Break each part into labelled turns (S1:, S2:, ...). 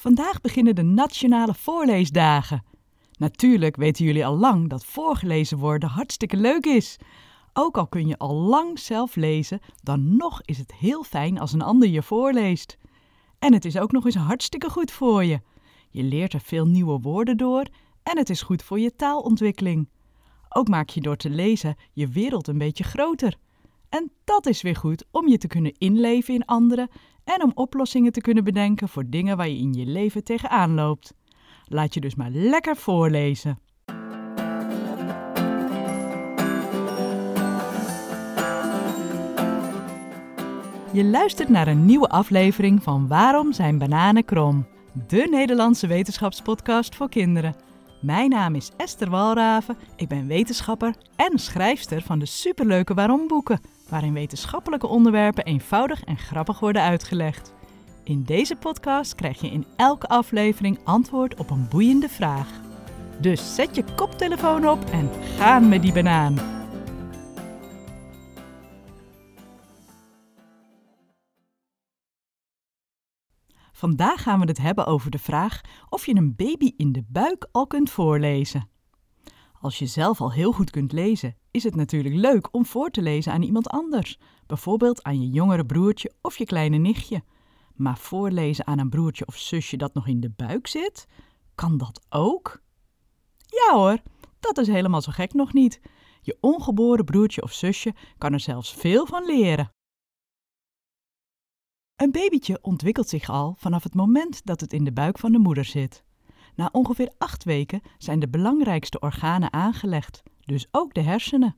S1: Vandaag beginnen de Nationale Voorleesdagen. Natuurlijk weten jullie al lang dat voorgelezen worden hartstikke leuk is. Ook al kun je al lang zelf lezen, dan nog is het heel fijn als een ander je voorleest. En het is ook nog eens hartstikke goed voor je. Je leert er veel nieuwe woorden door en het is goed voor je taalontwikkeling. Ook maak je door te lezen je wereld een beetje groter. En dat is weer goed om je te kunnen inleven in anderen en om oplossingen te kunnen bedenken voor dingen waar je in je leven tegenaan loopt. Laat je dus maar lekker voorlezen. Je luistert naar een nieuwe aflevering van Waarom zijn bananen krom? De Nederlandse wetenschapspodcast voor kinderen. Mijn naam is Esther Walraven, ik ben wetenschapper en schrijfster van de superleuke Waarom boeken, waarin wetenschappelijke onderwerpen eenvoudig en grappig worden uitgelegd. In deze podcast krijg je in elke aflevering antwoord op een boeiende vraag. Dus zet je koptelefoon op en gaan met die banaan. Vandaag gaan we het hebben over de vraag of je een baby in de buik al kunt voorlezen. Als je zelf al heel goed kunt lezen, is het natuurlijk leuk om voor te lezen aan iemand anders, bijvoorbeeld aan je jongere broertje of je kleine nichtje. Maar voorlezen aan een broertje of zusje dat nog in de buik zit, kan dat ook? Ja hoor, dat is helemaal zo gek nog niet. Je ongeboren broertje of zusje kan er zelfs veel van leren. Een babytje ontwikkelt zich al vanaf het moment dat het in de buik van de moeder zit. Na ongeveer acht weken zijn de belangrijkste organen aangelegd, dus ook de hersenen.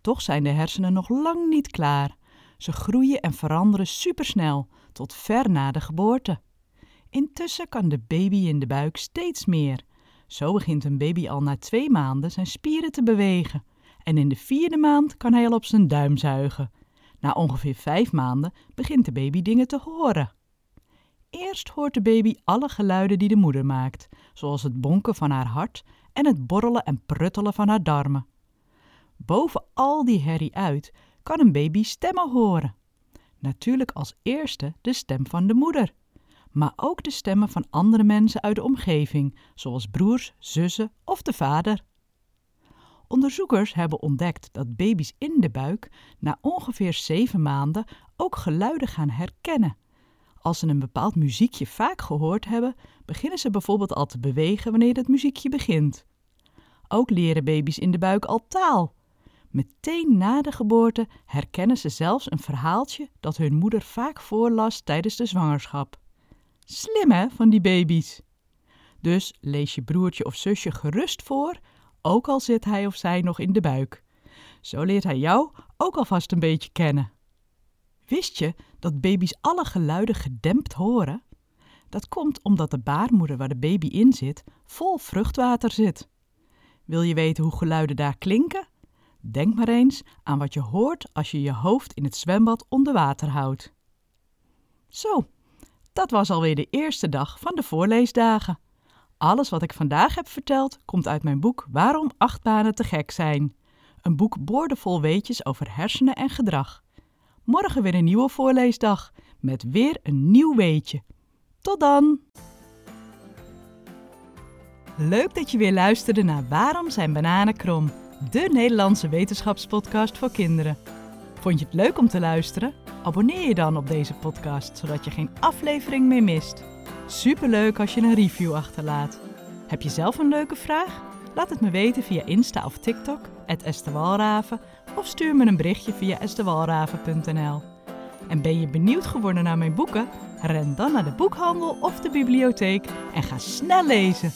S1: Toch zijn de hersenen nog lang niet klaar. Ze groeien en veranderen supersnel, tot ver na de geboorte. Intussen kan de baby in de buik steeds meer. Zo begint een baby al na twee maanden zijn spieren te bewegen. En in de vierde maand kan hij al op zijn duim zuigen. Na ongeveer vijf maanden begint de baby dingen te horen. Eerst hoort de baby alle geluiden die de moeder maakt, zoals het bonken van haar hart en het borrelen en pruttelen van haar darmen. Boven al die herrie uit kan een baby stemmen horen. Natuurlijk als eerste de stem van de moeder, maar ook de stemmen van andere mensen uit de omgeving, zoals broers, zussen of de vader. Onderzoekers hebben ontdekt dat baby's in de buik na ongeveer zeven maanden ook geluiden gaan herkennen. Als ze een bepaald muziekje vaak gehoord hebben, beginnen ze bijvoorbeeld al te bewegen wanneer het muziekje begint. Ook leren baby's in de buik al taal. Meteen na de geboorte herkennen ze zelfs een verhaaltje dat hun moeder vaak voorlas tijdens de zwangerschap. Slim hè, van die baby's. Dus lees je broertje of zusje gerust voor, ook al zit hij of zij nog in de buik. Zo leert hij jou ook alvast een beetje kennen. Wist je dat baby's alle geluiden gedempt horen? Dat komt omdat de baarmoeder waar de baby in zit vol vruchtwater zit. Wil je weten hoe geluiden daar klinken? Denk maar eens aan wat je hoort als je je hoofd in het zwembad onder water houdt. Zo, dat was alweer de eerste dag van de voorleesdagen. Alles wat ik vandaag heb verteld komt uit mijn boek Waarom achtbanen te gek zijn. Een boek boordevol weetjes over hersenen en gedrag. Morgen weer een nieuwe voorleesdag met weer een nieuw weetje. Tot dan! Leuk dat je weer luisterde naar Waarom zijn bananen krom? De Nederlandse wetenschapspodcast voor kinderen. Vond je het leuk om te luisteren? Abonneer je dan op deze podcast, zodat je geen aflevering meer mist. Superleuk als je een review achterlaat. Heb je zelf een leuke vraag? Laat het me weten via Insta of TikTok, @estewalraven, of stuur me een berichtje via estewalraven.nl. En ben je benieuwd geworden naar mijn boeken? Ren dan naar de boekhandel of de bibliotheek en ga snel lezen.